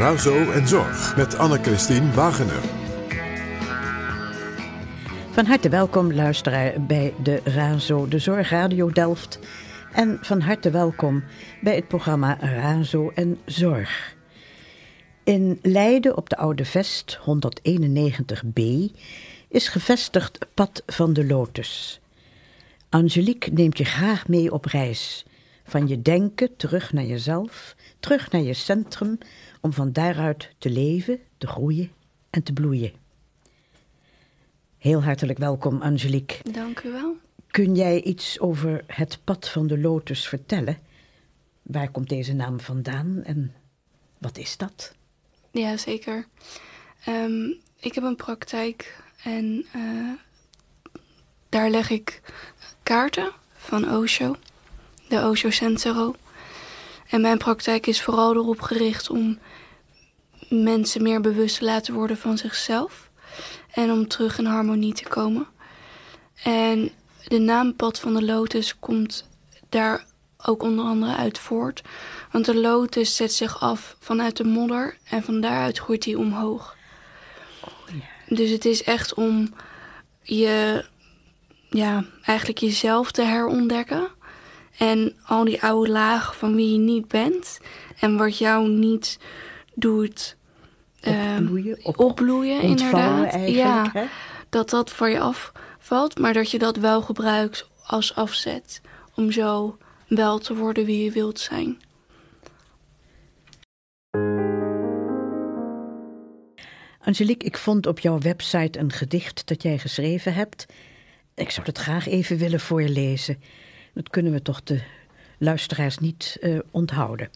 Razo en Zorg met Anne-Christine Wagener. Van harte welkom luisteraar bij de Razo, de Zorgradio Delft. En van harte welkom bij het programma Razo en Zorg. In Leiden op de Oude Vest 191b is gevestigd Pad van de Lotus. Angelique neemt je graag mee op reis. Van je denken terug naar jezelf, terug naar je centrum, om van daaruit te leven, te groeien en te bloeien. Heel hartelijk welkom, Angelique. Dank u wel. Kun jij iets over het pad van de lotus vertellen? Waar komt deze naam vandaan en wat is dat? Ja, zeker. Ehm, ik heb een praktijk en uh, daar leg ik kaarten van Osho, de Osho Sensero. En mijn praktijk is vooral erop gericht om mensen meer bewust te laten worden van zichzelf en om terug in harmonie te komen. En de naam Pad van de Lotus komt daar ook onder andere uit voort. Want de lotus zet zich af vanuit de modder en van daaruit groeit hij omhoog. Oh, ja. Dus het is echt om je, ja, eigenlijk jezelf te herontdekken. En al die oude lagen van wie je niet bent en wat jou niet doet opbloeien, op, opbloeien inderdaad. Ja, dat dat voor je afvalt, maar dat je dat wel gebruikt als afzet om zo wel te worden wie je wilt zijn. Angelique, ik vond op jouw website een gedicht dat jij geschreven hebt. Ik zou het graag even willen voorlezen. Dat kunnen we toch de luisteraars niet uh, onthouden.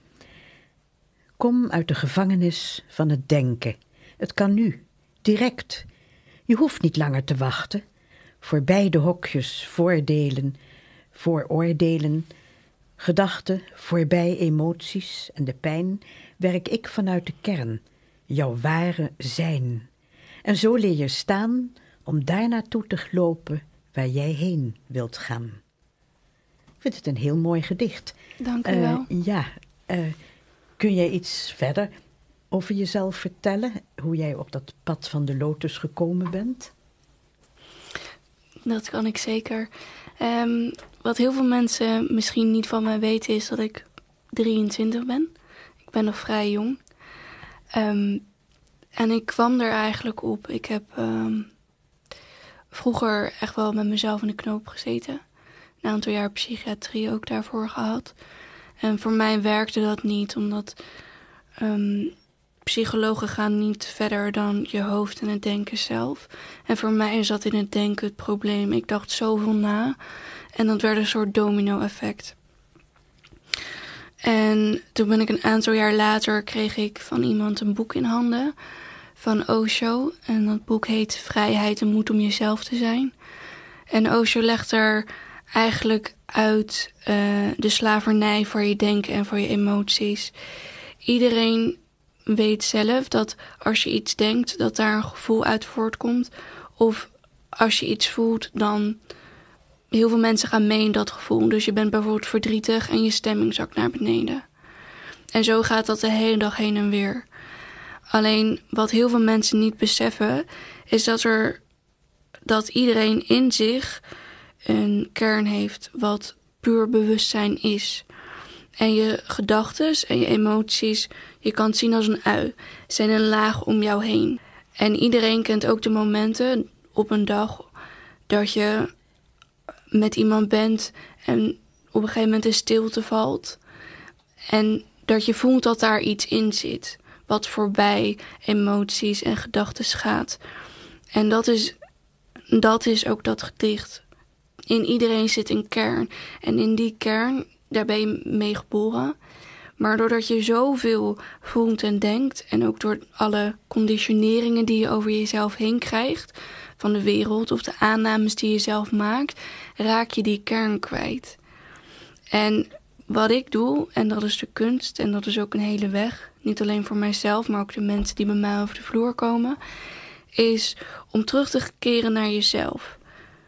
Kom uit de gevangenis van het denken. Het kan nu, direct. Je hoeft niet langer te wachten. Voorbij de hokjes, voordelen, vooroordelen, gedachten, voorbij emoties en de pijn, werk ik vanuit de kern, jouw ware zijn. En zo leer je staan om daar naartoe te lopen waar jij heen wilt gaan. Ik vind het een heel mooi gedicht. Dank u wel. Uh, ja, uh, Kun jij iets verder over jezelf vertellen? Hoe jij op dat pad van de lotus gekomen bent? Dat kan ik zeker. Um, wat heel veel mensen misschien niet van mij weten is dat ik 23 ben. Ik ben nog vrij jong. Um, en ik kwam er eigenlijk op. Ik heb um, vroeger echt wel met mezelf in de knoop gezeten. Een aantal jaar psychiatrie ook daarvoor gehad. En voor mij werkte dat niet, omdat um, psychologen gaan niet verder dan je hoofd en het denken zelf. En voor mij zat in het denken het probleem. Ik dacht zoveel na en dat werd een soort domino-effect. En toen ben ik een aantal jaar later kreeg ik van iemand een boek in handen van Osho. En dat boek heet Vrijheid en Moed om Jezelf te zijn. En Osho legt er eigenlijk uit uh, de slavernij voor je denken en voor je emoties. Iedereen weet zelf dat als je iets denkt, dat daar een gevoel uit voortkomt. Of als je iets voelt, dan heel veel mensen gaan mee in dat gevoel. Dus je bent bijvoorbeeld verdrietig en je stemming zakt naar beneden. En zo gaat dat de hele dag heen en weer. Alleen wat heel veel mensen niet beseffen, is dat er dat iedereen in zich een kern heeft wat puur bewustzijn is. En je gedachten en je emoties, je kan het zien als een ui, zijn een laag om jou heen. En iedereen kent ook de momenten op een dag dat je met iemand bent en op een gegeven moment de stilte valt. En dat je voelt dat daar iets in zit, wat voorbij emoties en gedachten gaat. En dat is, dat is ook dat gedicht in iedereen zit een kern. En in die kern, daar ben je mee geboren. Maar doordat je zoveel voelt en denkt, en ook door alle conditioneringen die je over jezelf heen krijgt, van de wereld of de aannames die je zelf maakt, raak je die kern kwijt. En wat ik doe, en dat is de kunst, en dat is ook een hele weg, niet alleen voor mijzelf, maar ook de mensen die bij mij over de vloer komen, is om terug te keren naar jezelf.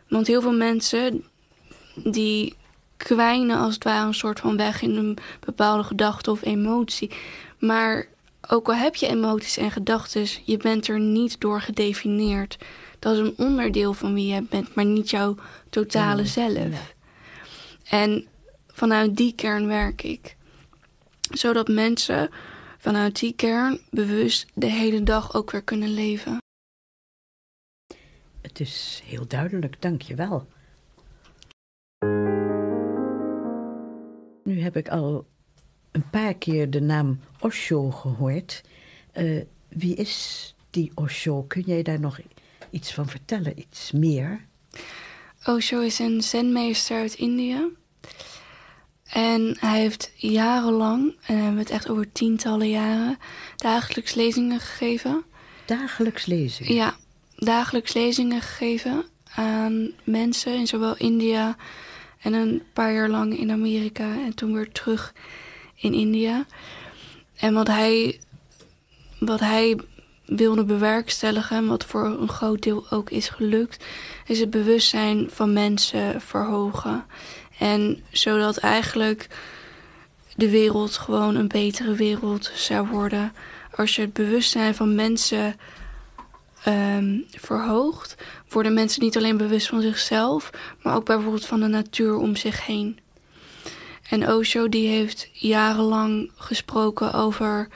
Want heel veel mensen die kwijnen als het ware een soort van weg in een bepaalde gedachte of emotie. Maar ook al heb je emoties en gedachten, je bent er niet door gedefinieerd. Dat is een onderdeel van wie je bent, maar niet jouw totale zelf. En vanuit die kern werk ik. Zodat mensen vanuit die kern bewust de hele dag ook weer kunnen leven. Het is heel duidelijk, dank je wel. Nu heb ik al een paar keer de naam Osho gehoord. Uh, wie is die Osho? Kun jij daar nog iets van vertellen, iets meer? Osho is een zenmeester uit India. En hij heeft jarenlang, en hebben het echt over tientallen jaren, dagelijks lezingen gegeven. Dagelijks lezingen? Ja, dagelijks lezingen gegeven aan mensen in zowel India en een paar jaar lang in Amerika en toen weer terug in India. En wat hij, wat hij wilde bewerkstelligen, wat voor een groot deel ook is gelukt, is het bewustzijn van mensen verhogen. En zodat eigenlijk de wereld gewoon een betere wereld zou worden. Als je het bewustzijn van mensen um, verhoogt, worden mensen niet alleen bewust van zichzelf, maar ook bijvoorbeeld van de natuur om zich heen. En Osho die heeft jarenlang gesproken over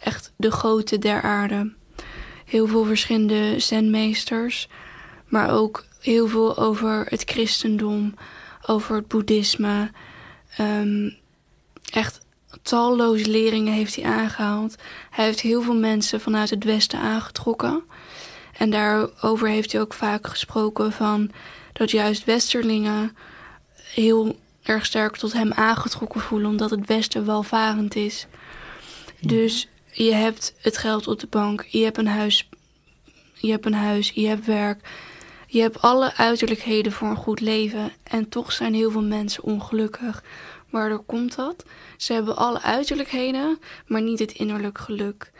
echt de grootte der aarde. Heel veel verschillende zenmeesters, maar ook heel veel over het christendom, over het boeddhisme. Um, echt talloze leringen heeft hij aangehaald. Hij heeft heel veel mensen vanuit het westen aangetrokken. En daarover heeft hij ook vaak gesproken van dat juist westerlingen heel erg sterk tot hem aangetrokken voelen, omdat het Westen welvarend is. Dus je hebt het geld op de bank, je hebt een huis, je hebt een huis, je hebt werk. Je hebt alle uiterlijkheden voor een goed leven en toch zijn heel veel mensen ongelukkig. Waardoor komt dat? Ze hebben alle uiterlijkheden, maar niet het innerlijk geluk.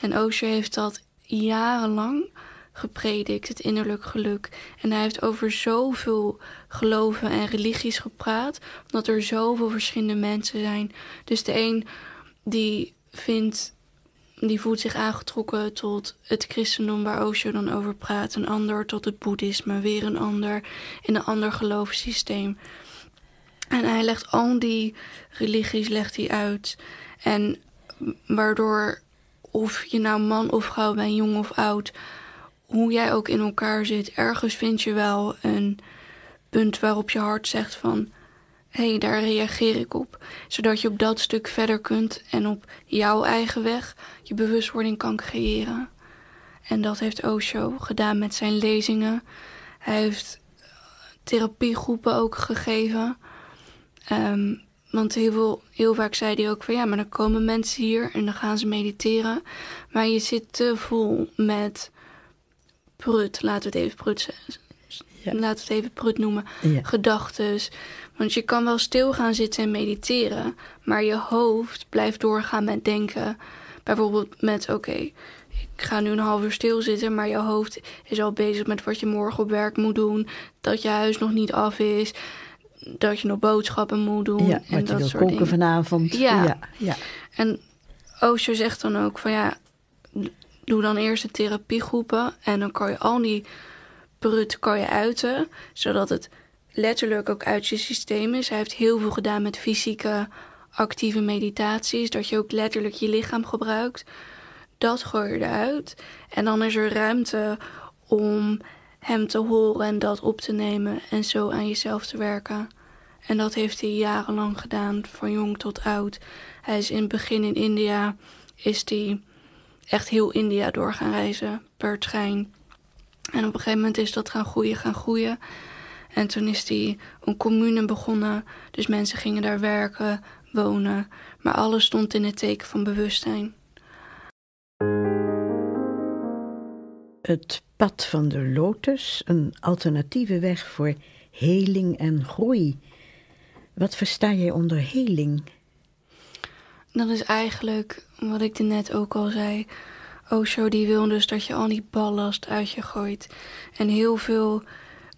En Osho heeft dat jarenlang gepredikt, het innerlijk geluk. En hij heeft over zoveel geloven en religies gepraat, omdat er zoveel verschillende mensen zijn. Dus de een die vindt, die voelt zich aangetrokken tot het christendom waar Osho dan over praat, een ander tot het boeddhisme, weer een ander in een ander geloofssysteem. En hij legt al die religies legt hij uit. En waardoor of je nou man of vrouw bent, jong of oud, hoe jij ook in elkaar zit, ergens vind je wel een punt waarop je hart zegt van hé, hey, daar reageer ik op. Zodat je op dat stuk verder kunt en op jouw eigen weg je bewustwording kan creëren. En dat heeft Osho gedaan met zijn lezingen. Hij heeft therapiegroepen ook gegeven. Ehm, want heel, veel, heel vaak zei hij ook van ja, maar dan komen mensen hier en dan gaan ze mediteren. Maar je zit te vol met prut, laten we het even prut ja. laten we het even prut noemen, ja. gedachtes. Want je kan wel stil gaan zitten en mediteren, maar je hoofd blijft doorgaan met denken. Bijvoorbeeld met, oké, ik ga nu een half uur stilzitten, maar je hoofd is al bezig met wat je morgen op werk moet doen, dat je huis nog niet af is, dat je nog boodschappen moet doen. Ja, en dat wil koken dingen. vanavond. Ja. ja. ja. En Osho zegt dan ook van ja, doe dan eerst de therapiegroepen en dan kan je al die prut kan je uiten, zodat het letterlijk ook uit je systeem is. Hij heeft heel veel gedaan met fysieke actieve meditaties, dat je ook letterlijk je lichaam gebruikt. Dat gooi je eruit en dan is er ruimte om hem te horen en dat op te nemen en zo aan jezelf te werken. En dat heeft hij jarenlang gedaan, van jong tot oud. Hij is in het begin in India, is hij echt heel India door gaan reizen per trein. En op een gegeven moment is dat gaan groeien, gaan groeien. En toen is die een commune begonnen. Dus mensen gingen daar werken, wonen. Maar alles stond in het teken van bewustzijn. Het pad van de lotus, een alternatieve weg voor heling en groei. Wat versta jij onder heling? Dat is eigenlijk wat ik er net ook al zei. Osho die wil dus dat je al die ballast uit je gooit. En heel veel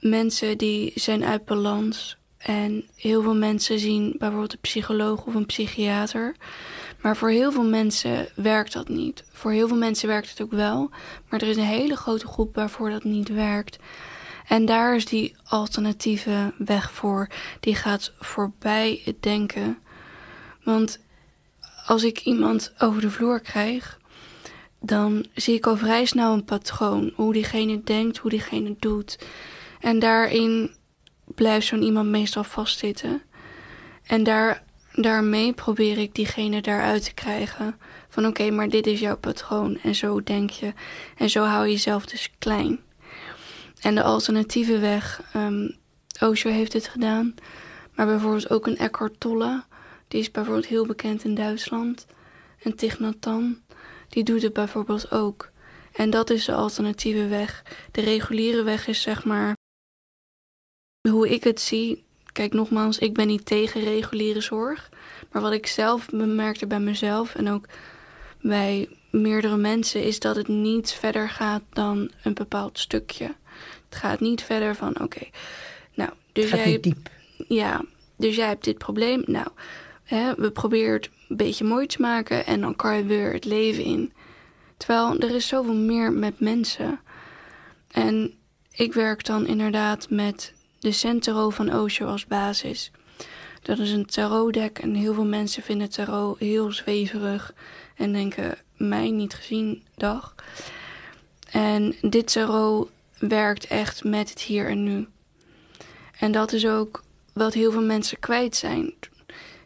mensen die zijn uit balans En heel veel mensen zien bijvoorbeeld een psycholoog of een psychiater. Maar voor heel veel mensen werkt dat niet. Voor heel veel mensen werkt het ook wel. Maar er is een hele grote groep waarvoor dat niet werkt. En daar is die alternatieve weg voor. Die gaat voorbij het denken. Want als ik iemand over de vloer krijg, dan zie ik al vrij snel een patroon. Hoe diegene denkt, hoe diegene doet. En daarin blijft zo'n iemand meestal vastzitten. En daar, daarmee probeer ik diegene daaruit te krijgen. Van oké, maar dit is jouw patroon en zo denk je. En zo hou je jezelf dus klein. En de alternatieve weg, um, Osho heeft het gedaan. Maar bijvoorbeeld ook een Eckhart Tolle. Die is bijvoorbeeld heel bekend in Duitsland. En Thich Nhat die doet het bijvoorbeeld ook. En dat is de alternatieve weg. De reguliere weg is zeg maar hoe ik het zie. Kijk, nogmaals, ik ben niet tegen reguliere zorg. Maar wat ik zelf bemerkte bij mezelf en ook bij meerdere mensen, is dat het niet verder gaat dan een bepaald stukje. Het gaat niet verder van, oké, nou, dus jij. Diep. Ja, dus jij hebt dit probleem. Nou, hè, we proberen het een beetje mooi te maken en dan kan je weer het leven in. Terwijl er is zoveel meer met mensen. En ik werk dan inderdaad met de Centero van Osho als basis. Dat is een tarotdeck en heel veel mensen vinden tarot heel zweverig en denken mij niet gezien dag. En dit tarot werkt echt met het hier en nu. En dat is ook wat heel veel mensen kwijt zijn.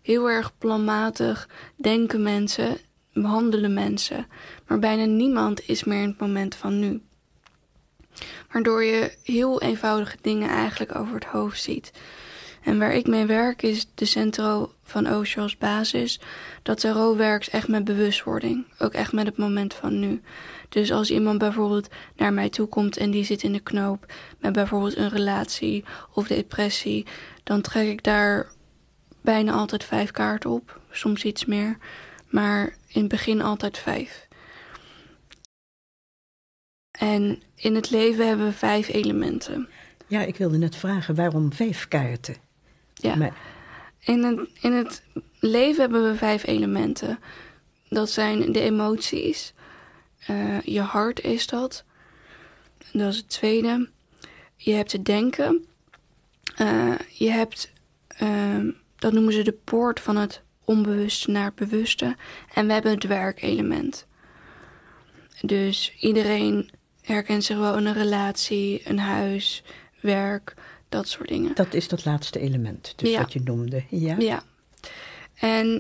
Heel erg planmatig denken mensen, behandelen mensen, maar bijna niemand is meer in het moment van nu. Waardoor je heel eenvoudige dingen eigenlijk over het hoofd ziet. En waar ik mee werk is de centro van Osho basis. Dat tarot werkt echt met bewustwording. Ook echt met het moment van nu. Dus als iemand bijvoorbeeld naar mij toe komt en die zit in de knoop met bijvoorbeeld een relatie of depressie, dan trek ik daar bijna altijd vijf kaarten op. Soms iets meer. Maar in het begin altijd vijf. En in het leven hebben we vijf elementen. Ja, ik wilde net vragen, waarom vijf kaarten? Ja. In, het, in het leven hebben we vijf elementen. Dat zijn de emoties. Uh, je hart is dat. Dat is het tweede. Je hebt het denken. Uh, je hebt, uh, dat noemen ze de poort van het onbewuste naar het bewuste. En we hebben het werkelement. Dus iedereen herkent zich wel in een relatie, een huis, werk, dat soort dingen. Dat is dat laatste element, dus Ja. wat je noemde. Ja. Ja. En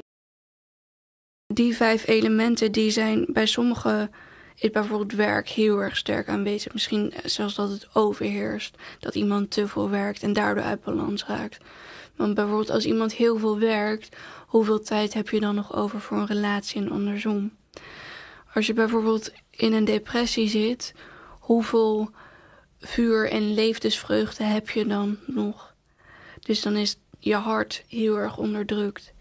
die vijf elementen, die zijn bij sommigen is bijvoorbeeld werk heel erg sterk aanwezig. Misschien zelfs dat het overheerst. Dat iemand te veel werkt en daardoor uit balans raakt. Want bijvoorbeeld als iemand heel veel werkt, hoeveel tijd heb je dan nog over voor een relatie en andersom? Als je bijvoorbeeld in een depressie zit, hoeveel vuur en levensvreugde heb je dan nog? Dus dan is je hart heel erg onderdrukt.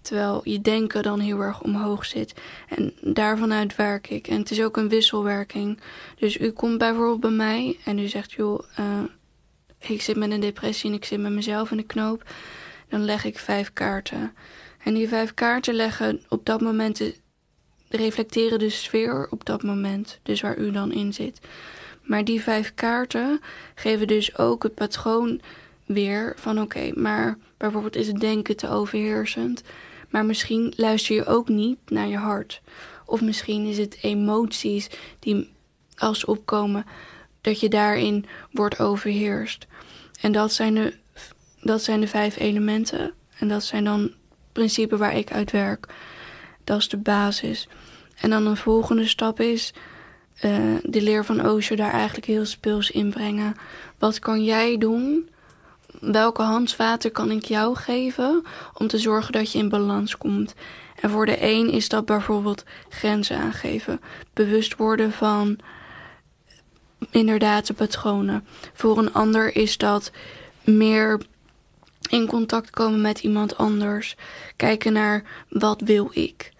Terwijl je denken dan heel erg omhoog zit. En daarvanuit werk ik. En het is ook een wisselwerking. Dus u komt bijvoorbeeld bij mij en u zegt: joh, uh, ik zit met een depressie en ik zit met mezelf in de knoop. Dan leg ik vijf kaarten. En die vijf kaarten leggen op dat moment reflecteren de sfeer op dat moment. Dus waar u dan in zit. Maar die vijf kaarten geven dus ook het patroon weer van oké, maar bijvoorbeeld is het denken te overheersend. Maar misschien luister je ook niet naar je hart. Of misschien is het emoties die als opkomen, dat je daarin wordt overheerst. En dat zijn de, dat zijn de vijf elementen. En dat zijn dan principes waar ik uit werk. Dat is de basis. En dan een volgende stap is uh, de leer van Osho daar eigenlijk heel speels inbrengen. Wat kan jij doen? Welke handvaten kan ik jou geven om te zorgen dat je in balans komt? En voor de een is dat bijvoorbeeld grenzen aangeven, bewust worden van inderdaad de patronen. Voor een ander is dat meer in contact komen met iemand anders, kijken naar wat wil ik.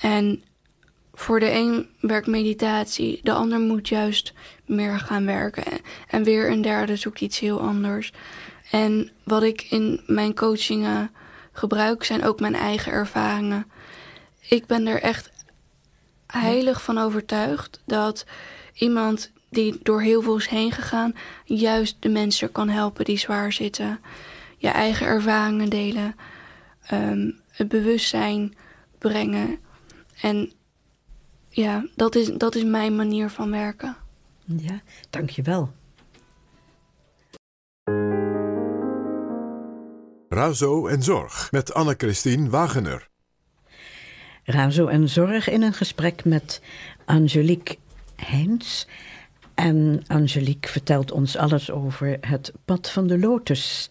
En voor de een werkt meditatie, de ander moet juist meer gaan werken. En weer een derde zoekt iets heel anders. En wat ik in mijn coachingen gebruik zijn ook mijn eigen ervaringen. Ik ben er echt heilig van overtuigd dat iemand die door heel veel is heen gegaan, juist de mensen kan helpen die zwaar zitten. Je eigen ervaringen delen, ehm, het bewustzijn brengen. En ja, dat is, dat is mijn manier van werken. Ja, dankjewel. Razo en Zorg met Anne-Christine Wagener. Razo en Zorg in een gesprek met Angelique Heins. En Angelique vertelt ons alles over het pad van de lotus.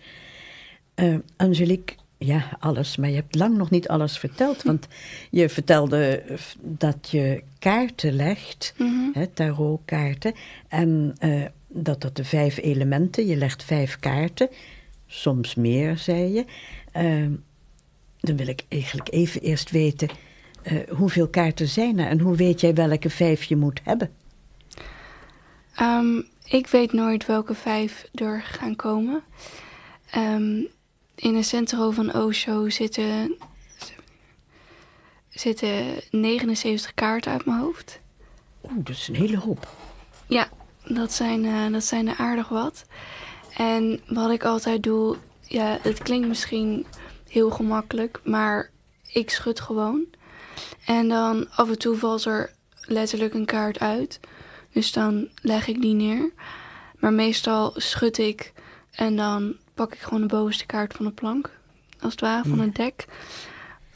Uh, Angelique, ja, alles, maar je hebt lang nog niet alles verteld. Want je vertelde dat je kaarten legt, mm -hmm. tarotkaarten. En uh, dat dat de vijf elementen, je legt vijf kaarten soms meer, zei je. Uh, dan wil ik eigenlijk even eerst weten, uh, hoeveel kaarten zijn er en hoe weet jij welke vijf je moet hebben? Um, ik weet nooit welke vijf er gaan komen. Um, in het centrum van Osho zitten, zitten 79 kaarten uit mijn hoofd. Oeh, dat is een hele hoop. Ja, dat zijn, uh, dat zijn er aardig wat. En wat ik altijd doe, ja, het klinkt misschien heel gemakkelijk, maar ik schud gewoon. En dan af en toe valt er letterlijk een kaart uit. Dus dan leg ik die neer. Maar meestal schud ik en dan pak ik gewoon de bovenste kaart van de plank. Als het ware, van het dek.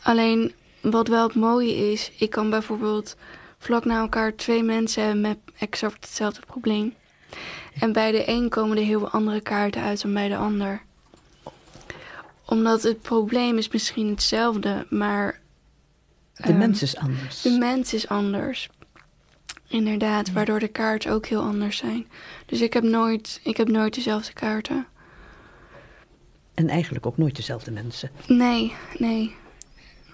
Alleen wat wel het mooie is, ik kan bijvoorbeeld vlak na elkaar twee mensen hebben met exact hetzelfde probleem. En bij de een komen er heel andere kaarten uit dan bij de ander. Omdat het probleem is misschien hetzelfde, maar... De um, mens is anders. De mens is anders. Inderdaad, waardoor de kaarten ook heel anders zijn. Dus ik heb nooit, ik heb nooit dezelfde kaarten. En eigenlijk ook nooit dezelfde mensen? Nee, nee.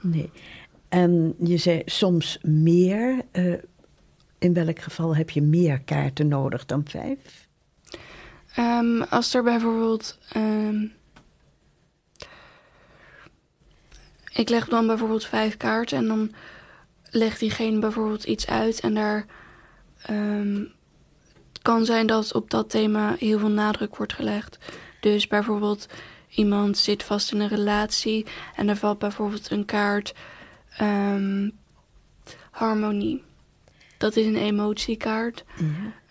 Nee. En je zei soms meer. Uh, in welk geval heb je meer kaarten nodig dan vijf? Um, als er bijvoorbeeld. Um, ik leg dan bijvoorbeeld vijf kaarten en dan legt diegene bijvoorbeeld iets uit en daar. Um, het kan zijn dat op dat thema heel veel nadruk wordt gelegd. Dus bijvoorbeeld iemand zit vast in een relatie en er valt bijvoorbeeld een kaart harmonie. Dat is een emotiekaart.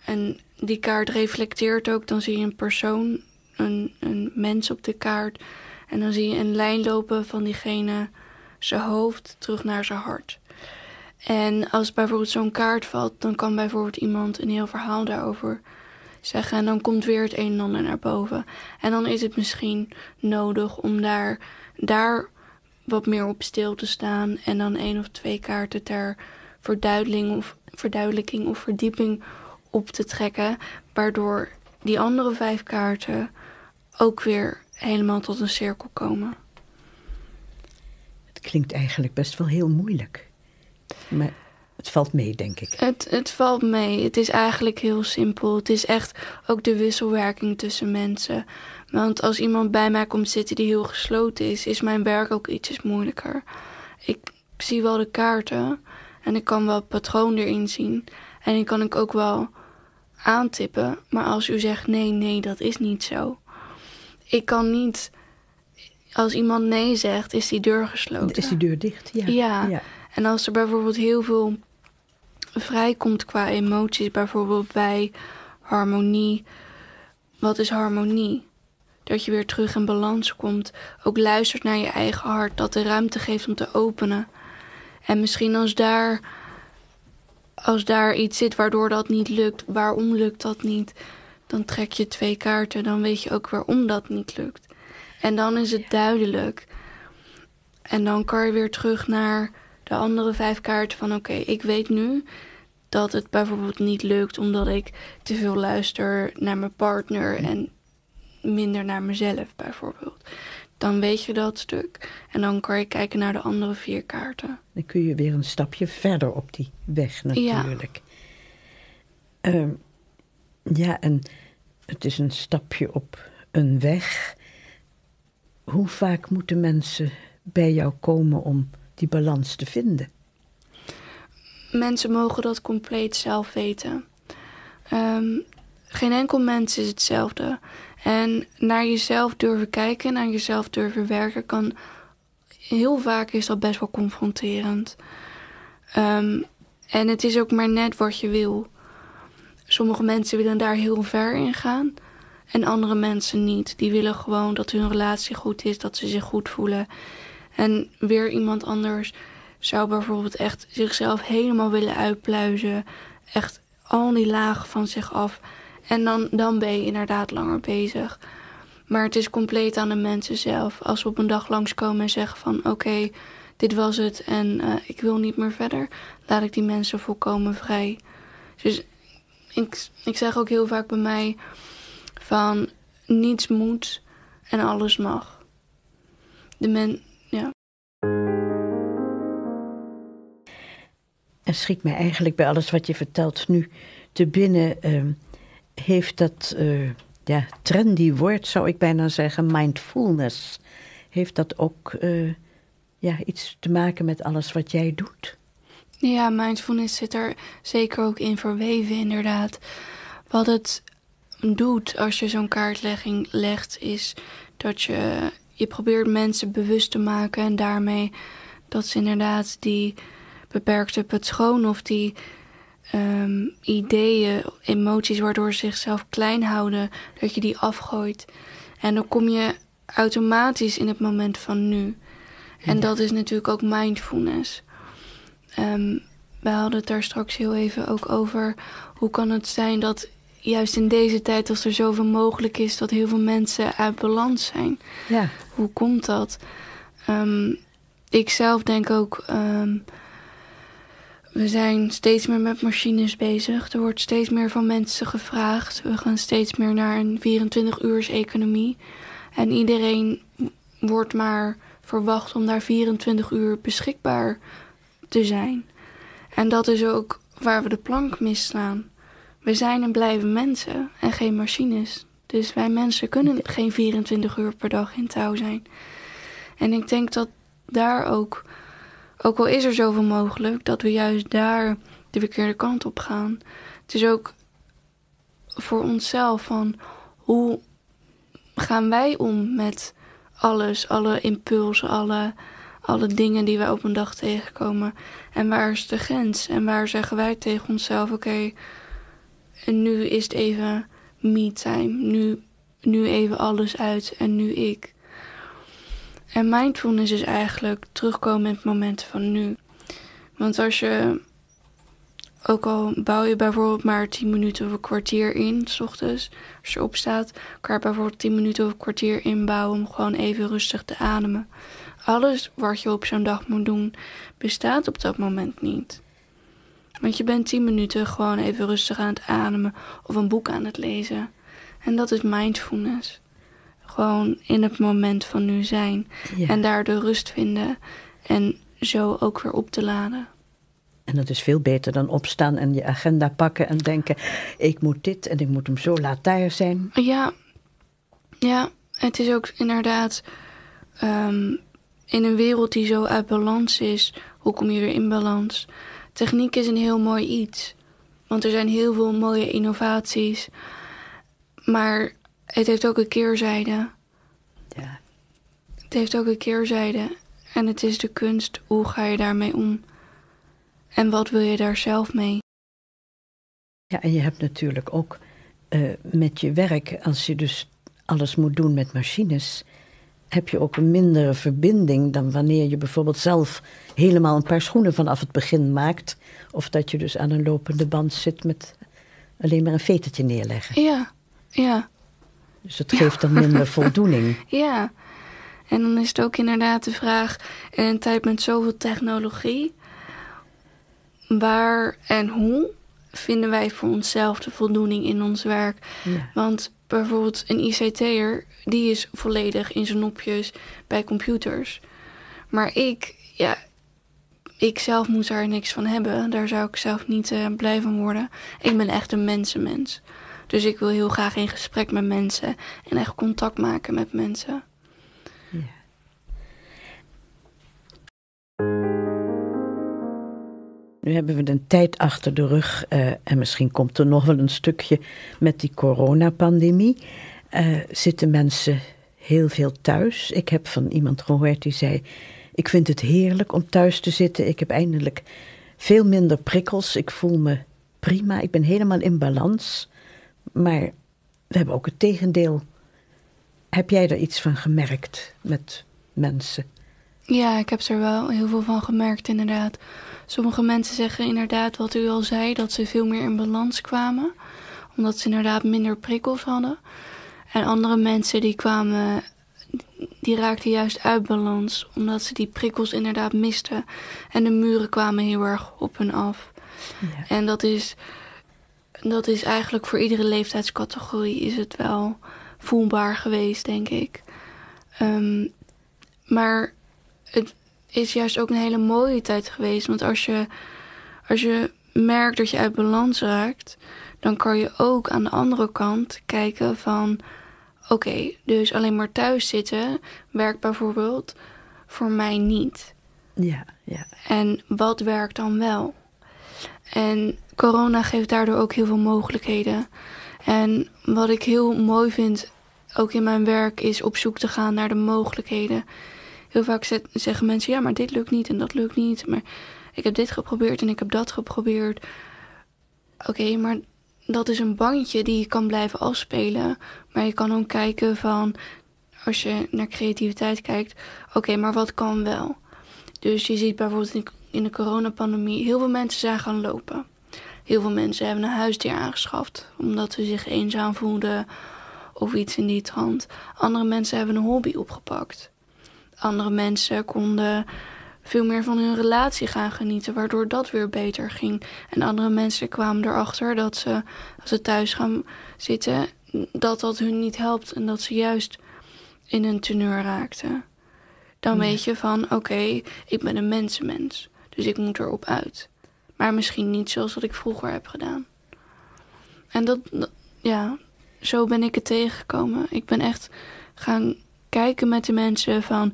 En die kaart reflecteert ook. Dan zie je een persoon, een, een mens op de kaart. En dan zie je een lijn lopen van diegene zijn hoofd terug naar zijn hart. En als bijvoorbeeld zo'n kaart valt, dan kan bijvoorbeeld iemand een heel verhaal daarover zeggen. En dan komt weer het een en ander naar boven. En dan is het misschien nodig om daar, daar wat meer op stil te staan. En dan één of twee kaarten ter verduidelijking of, verduidelijking of verdieping op te trekken. Waardoor die andere vijf kaarten ook weer helemaal tot een cirkel komen. Het klinkt eigenlijk best wel heel moeilijk. Maar het valt mee, denk ik. Het, het valt mee. Het is eigenlijk heel simpel. Het is echt ook de wisselwerking tussen mensen. Want als iemand bij mij komt zitten die heel gesloten is, is mijn werk ook ietsjes moeilijker. Ik zie wel de kaarten en ik kan wel het patroon erin zien. En ik kan ik ook wel aantippen. Maar als u zegt nee, nee, dat is niet zo. Ik kan niet. Als iemand nee zegt, is die deur gesloten. Is die deur dicht? Ja. ja. ja. En als er bijvoorbeeld heel veel vrijkomt qua emoties, bijvoorbeeld bij harmonie. Wat is harmonie? Dat je weer terug in balans komt. Ook luistert naar je eigen hart, dat de ruimte geeft om te openen. En misschien als daar, als daar iets zit waardoor dat niet lukt, waarom lukt dat niet? Dan trek je twee kaarten, dan weet je ook waarom dat niet lukt. En dan is het duidelijk. En dan kan je weer terug naar de andere vijf kaarten van oké, ik weet nu dat het bijvoorbeeld niet lukt omdat ik te veel luister naar mijn partner en minder naar mezelf bijvoorbeeld. Dan weet je dat stuk en dan kan je kijken naar de andere vier kaarten. Dan kun je weer een stapje verder op die weg natuurlijk. Ja, uh, ja en het is een stapje op een weg hoe vaak moeten mensen bij jou komen om die balans te vinden? Mensen mogen dat compleet zelf weten. Ehm, geen enkel mens is hetzelfde. En naar jezelf durven kijken, naar jezelf durven werken, kan heel vaak is dat best wel confronterend. Ehm, en het is ook maar net wat je wil. Sommige mensen willen daar heel ver in gaan. En andere mensen niet. Die willen gewoon dat hun relatie goed is, dat ze zich goed voelen. En weer iemand anders zou bijvoorbeeld echt zichzelf helemaal willen uitpluizen. Echt al die lagen van zich af. En dan, dan ben je inderdaad langer bezig. Maar het is compleet aan de mensen zelf. Als we op een dag langskomen en zeggen van oké, dit was het en uh, ik wil niet meer verder, laat ik die mensen volkomen vrij. Dus ik, ik zeg ook heel vaak bij mij van niets moet en alles mag. De men, Er schiet mij eigenlijk bij alles wat je vertelt nu te binnen. Uh, heeft dat uh, ja, trendy woord, zou ik bijna zeggen, mindfulness. Heeft dat ook uh, ja, iets te maken met alles wat jij doet? Ja, mindfulness zit er zeker ook in verweven, inderdaad. Wat het doet als je zo'n kaartlegging legt, is dat je, je probeert mensen bewust te maken en daarmee dat ze inderdaad die beperkte patroon of die um, ideeën, emoties waardoor ze zichzelf klein houden, dat je die afgooit. En dan kom je automatisch in het moment van nu. En dat is natuurlijk ook mindfulness. Um, we hadden het daar straks heel even ook over. Hoe kan het zijn dat juist in deze tijd, als er zoveel mogelijk is, dat heel veel mensen uit balans zijn? Ja. Hoe komt dat? Um, ik zelf denk ook. Um, we zijn steeds meer met machines bezig. Er wordt steeds meer van mensen gevraagd. We gaan steeds meer naar een 24-uurs-economie. En iedereen wordt maar verwacht om daar 24 uur beschikbaar te zijn. En dat is ook waar we de plank misslaan. We zijn en blijven mensen en geen machines. Dus wij mensen kunnen geen 24 uur per dag in touw zijn. En ik denk dat daar ook ook al is er zoveel mogelijk, dat we juist daar de verkeerde kant op gaan. Het is ook voor onszelf van hoe gaan wij om met alles, alle impulsen, alle, alle dingen die wij op een dag tegenkomen. En waar is de grens? En waar zeggen wij tegen onszelf: oké, en nu is het even me time. Nu, nu even alles uit en nu ik. En mindfulness is eigenlijk terugkomen in het moment van nu. Want als je, ook al bouw je bijvoorbeeld maar 10 minuten of een kwartier in, s ochtends, als je opstaat, kan je bijvoorbeeld 10 minuten of een kwartier inbouwen om gewoon even rustig te ademen. Alles wat je op zo'n dag moet doen, bestaat op dat moment niet. Want je bent 10 minuten gewoon even rustig aan het ademen of een boek aan het lezen. En dat is mindfulness gewoon in het moment van nu zijn. En daar de rust vinden en zo ook weer op te laden. En dat is veel beter dan opstaan en je agenda pakken en denken: ik moet dit en ik moet hem zo laat daar zijn. Ja, ja het is ook inderdaad ehm, in een wereld die zo uit balans is, hoe kom je weer in balans? Techniek is een heel mooi iets, want er zijn heel veel mooie innovaties. Maar het heeft ook een keerzijde. Ja. Het heeft ook een keerzijde. En het is de kunst, hoe ga je daarmee om? En wat wil je daar zelf mee? Ja, en je hebt natuurlijk ook uh, met je werk, als je dus alles moet doen met machines, heb je ook een mindere verbinding dan wanneer je bijvoorbeeld zelf helemaal een paar schoenen vanaf het begin maakt. Of dat je dus aan een lopende band zit met alleen maar een vetertje neerleggen. Ja, ja. Dus het geeft dan minder voldoening. Ja, en dan is het ook inderdaad de vraag, in een tijd met zoveel technologie, waar en hoe vinden wij voor onszelf de voldoening in ons werk? Want bijvoorbeeld een ICT'er, die is volledig in zijn nopjes bij computers. Maar ik, ja, ik zelf moet daar niks van hebben. Daar zou ik zelf niet uh, blij van worden. Ik ben echt een mensenmens. Dus ik wil heel graag in gesprek met mensen en echt contact maken met mensen. Nu hebben we een tijd achter de rug eh, en misschien komt er nog wel een stukje met die coronapandemie. Eh, zitten mensen heel veel thuis. Ik heb van iemand gehoord die zei: Ik vind het heerlijk om thuis te zitten. Ik heb eindelijk veel minder prikkels. Ik voel me prima. Ik ben helemaal in balans. Maar we hebben ook het tegendeel. Heb jij er iets van gemerkt met mensen? Ja, ik heb er wel heel veel van gemerkt, inderdaad. Sommige mensen zeggen inderdaad wat u al zei, dat ze veel meer in balans kwamen. Omdat ze inderdaad minder prikkels hadden. En andere mensen die kwamen, die raakten juist uit balans. Omdat ze die prikkels inderdaad misten. En de muren kwamen heel erg op hun af. Ja. En dat is, dat is eigenlijk voor iedere leeftijdscategorie is het wel voelbaar geweest, denk ik. Um, maar het is juist ook een hele mooie tijd geweest. Want als je, als je merkt dat je uit balans raakt, dan kan je ook aan de andere kant kijken van... Oké, dus alleen maar thuis zitten werkt bijvoorbeeld voor mij niet. Ja, ja. En wat werkt dan wel? En corona geeft daardoor ook heel veel mogelijkheden. En wat ik heel mooi vind, ook in mijn werk, is op zoek te gaan naar de mogelijkheden heel vaak zeggen mensen: ja, maar dit lukt niet en dat lukt niet. Maar ik heb dit geprobeerd en ik heb dat geprobeerd. Oké, maar dat is een bandje die je kan blijven afspelen. Maar je kan ook kijken van, als je naar creativiteit kijkt, oké, maar wat kan wel? Dus je ziet bijvoorbeeld in de coronapandemie, heel veel mensen zijn gaan lopen. Heel veel mensen hebben een huisdier aangeschaft, omdat ze zich eenzaam voelden of iets in die trant. Andere mensen hebben een hobby opgepakt andere mensen konden veel meer van hun relatie gaan genieten, waardoor dat weer beter ging. En andere mensen kwamen erachter dat ze, als ze thuis gaan zitten, dat dat hun niet helpt en dat ze juist in een teneur raakten. Dan weet je van, oké, ik ben een mensenmens, dus ik moet erop uit. Maar misschien niet zoals wat ik vroeger heb gedaan. En dat, ja, zo ben ik het tegengekomen. Ik ben echt gaan kijken met de mensen van...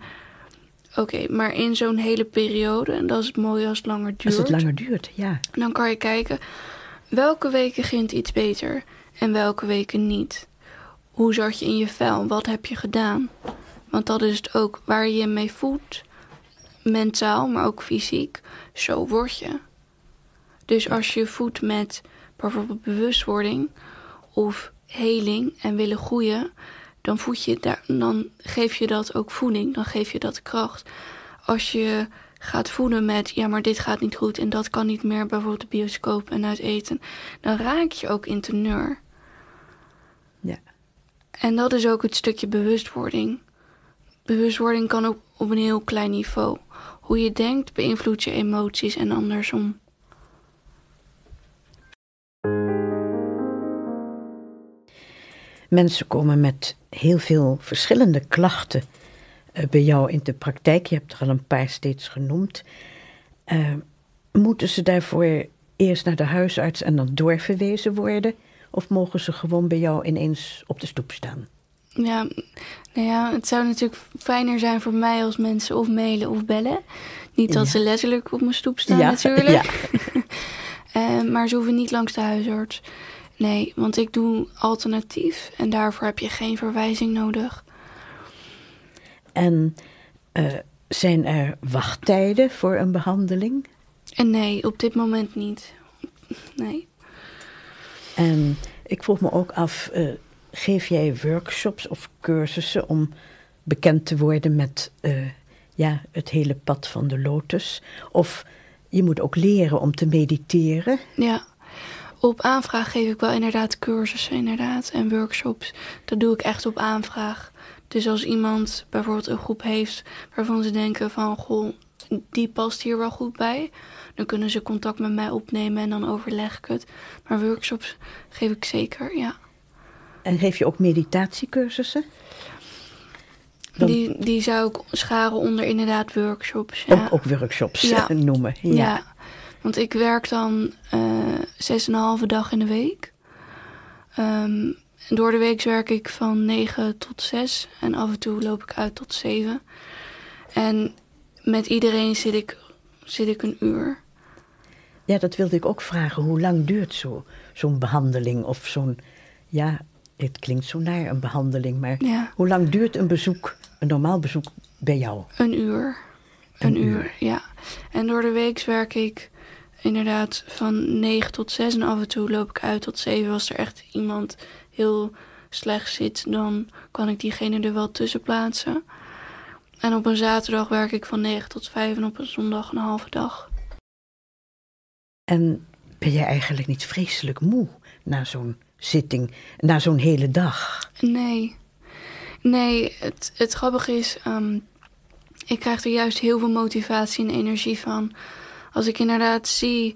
Oké, maar in zo'n hele periode, en dat is het mooie als het langer duurt... Als het langer duurt, ja. Dan kan je kijken, welke weken ging iets beter en welke weken niet? Hoe zat je in je vel? Wat heb je gedaan? Want dat is het ook, waar je je mee voelt, mentaal, maar ook fysiek, zo word je. Dus als je voedt met bijvoorbeeld bewustwording of heling en willen groeien dan, voed je daar, dan geef je dat ook voeding, dan geef je dat kracht. Als je gaat voeden met, ja, maar dit gaat niet goed en dat kan niet meer, bijvoorbeeld de bioscoop en uit eten, dan raak je ook in teneur. Ja. En dat is ook het stukje bewustwording. Bewustwording kan ook op een heel klein niveau. Hoe je denkt beïnvloedt je emoties en andersom. Mensen komen met heel veel verschillende klachten uh, bij jou in de praktijk. Je hebt er al een paar steeds genoemd. Uh, moeten ze daarvoor eerst naar de huisarts en dan doorverwezen worden? Of mogen ze gewoon bij jou ineens op de stoep staan? Ja, nou ja, het zou natuurlijk fijner zijn voor mij als mensen of mailen of bellen. Niet dat ze letterlijk op mijn stoep staan ja, natuurlijk. Ja. uh, maar ze hoeven niet langs de huisarts. Nee, want ik doe alternatief en daarvoor heb je geen verwijzing nodig. En uh, zijn er wachttijden voor een behandeling? En nee, op dit moment niet. Nee. En ik vroeg me ook af, uh, geef jij workshops of cursussen om bekend te worden met uh, ja, het hele pad van de lotus? Of je moet ook leren om te mediteren? Ja, op aanvraag geef ik wel inderdaad cursussen inderdaad, en workshops. Dat doe ik echt op aanvraag. Dus als iemand bijvoorbeeld een groep heeft waarvan ze denken van... goh, die past hier wel goed bij... dan kunnen ze contact met mij opnemen en dan overleg ik het. Maar workshops geef ik zeker, ja. En geef je ook meditatiecursussen? Die, die zou ik scharen onder inderdaad workshops. Ja. Ook, ook workshops noemen. ja. ja. Want ik werk dan uh, zes en een halve dag in de week. Um, door de week werk ik van 9 tot 6 en af en toe loop ik uit tot 7. En met iedereen zit ik, zit ik een uur. Ja, dat wilde ik ook vragen. Hoe lang duurt zo, zo'n behandeling of zo'n... Ja, het klinkt zo naar een behandeling, maar Ja. hoe lang duurt een bezoek, een normaal bezoek bij jou? Een uur. Een Een, uur. uur. ja. En door de week werk ik inderdaad van 9 tot 6 en af en toe loop ik uit tot 7. Als er echt iemand heel slecht zit, dan kan ik diegene er wel tussen plaatsen. En op een zaterdag werk ik van 9 tot 5 en op een zondag een halve dag. En ben jij eigenlijk niet vreselijk moe na zo'n zitting, na zo'n hele dag? Nee. Nee, het, het grappige is, ehm, ik krijg er juist heel veel motivatie en energie van. Als ik inderdaad zie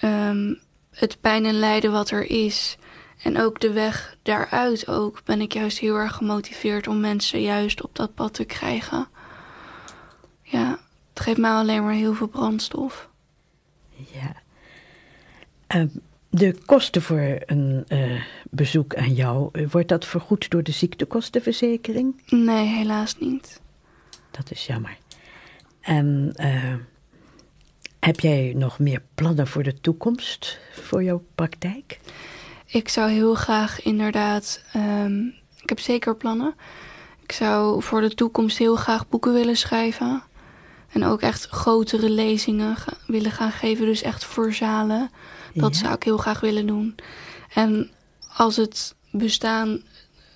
ehm, het pijn en lijden wat er is. En ook de weg daaruit ook, ben ik juist heel erg gemotiveerd om mensen juist op dat pad te krijgen. Ja, het geeft mij alleen maar heel veel brandstof. Ja. Ehm, de kosten voor een eh, bezoek aan jou, eh, wordt dat vergoed door de ziektekostenverzekering? Nee, helaas niet. Dat is jammer. En eh, heb jij nog meer plannen voor de toekomst, voor jouw praktijk? Ik zou heel graag inderdaad. ehm, ik heb zeker plannen. Ik zou voor de toekomst heel graag boeken willen schrijven. En ook echt grotere lezingen willen gaan geven. Dus echt voor zalen. Dat Ja. zou ik heel graag willen doen. En als het bestaan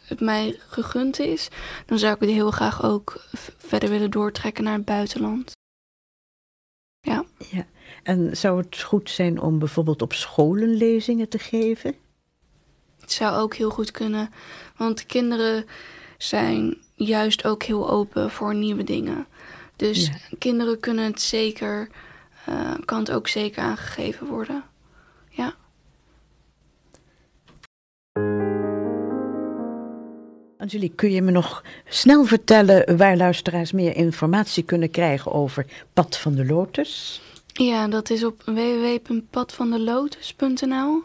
het mij gegund is, dan zou ik het heel graag ook verder willen doortrekken naar het buitenland. Ja. En zou het goed zijn om bijvoorbeeld op scholen lezingen te geven? Het zou ook heel goed kunnen. Want de kinderen zijn juist ook heel open voor nieuwe dingen. Dus Ja. kinderen kunnen het zeker, eh, kan het ook zeker aangegeven worden. Ja. Angelique, kun je me nog snel vertellen waar luisteraars meer informatie kunnen krijgen over Pad van de Lotus? Ja, dat is op www.padvandelotus.nl.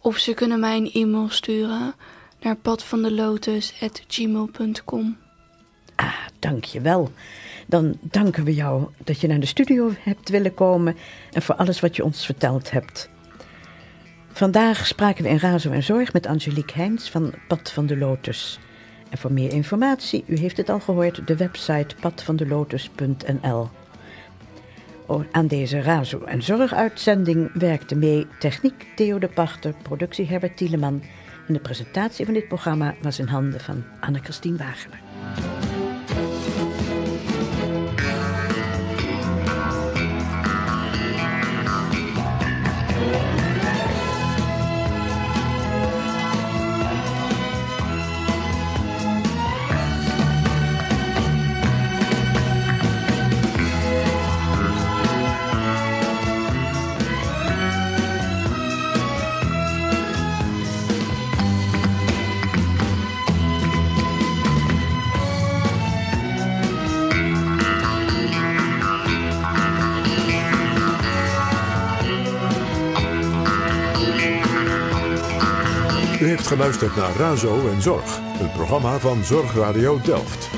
Of ze kunnen mij een e-mail sturen naar padvandelotus.gmail.com. Ah, dank je wel. Dan danken we jou dat je naar de studio hebt willen komen en voor alles wat je ons verteld hebt. Vandaag spraken we in Razo en Zorg met Angelique Heijns van Pad van de Lotus. En voor meer informatie, u heeft het al gehoord, de website padvandelotus.nl. Aan deze Razo en Zorg uitzending werkte mee techniek Theo de Pachter, productie Herbert Tieleman. En de presentatie van dit programma was in handen van Anne-Christine Wagener. Geluisterd naar Razo en Zorg, een programma van Zorgradio Delft.